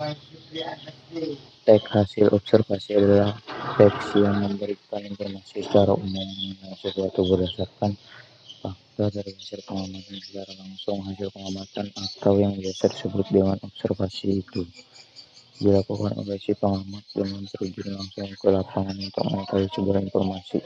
Teks hasil observasi adalah teks yang memberikan informasi secara umum mengenai sesuatu berdasarkan fakta dari hasil pengamatan secara langsung. Hasil pengamatan atau yang biasa disebut dengan observasi itu dilakukan oleh si pengamat dengan terjun langsung ke lapangan untuk mengetahui sebuah informasi.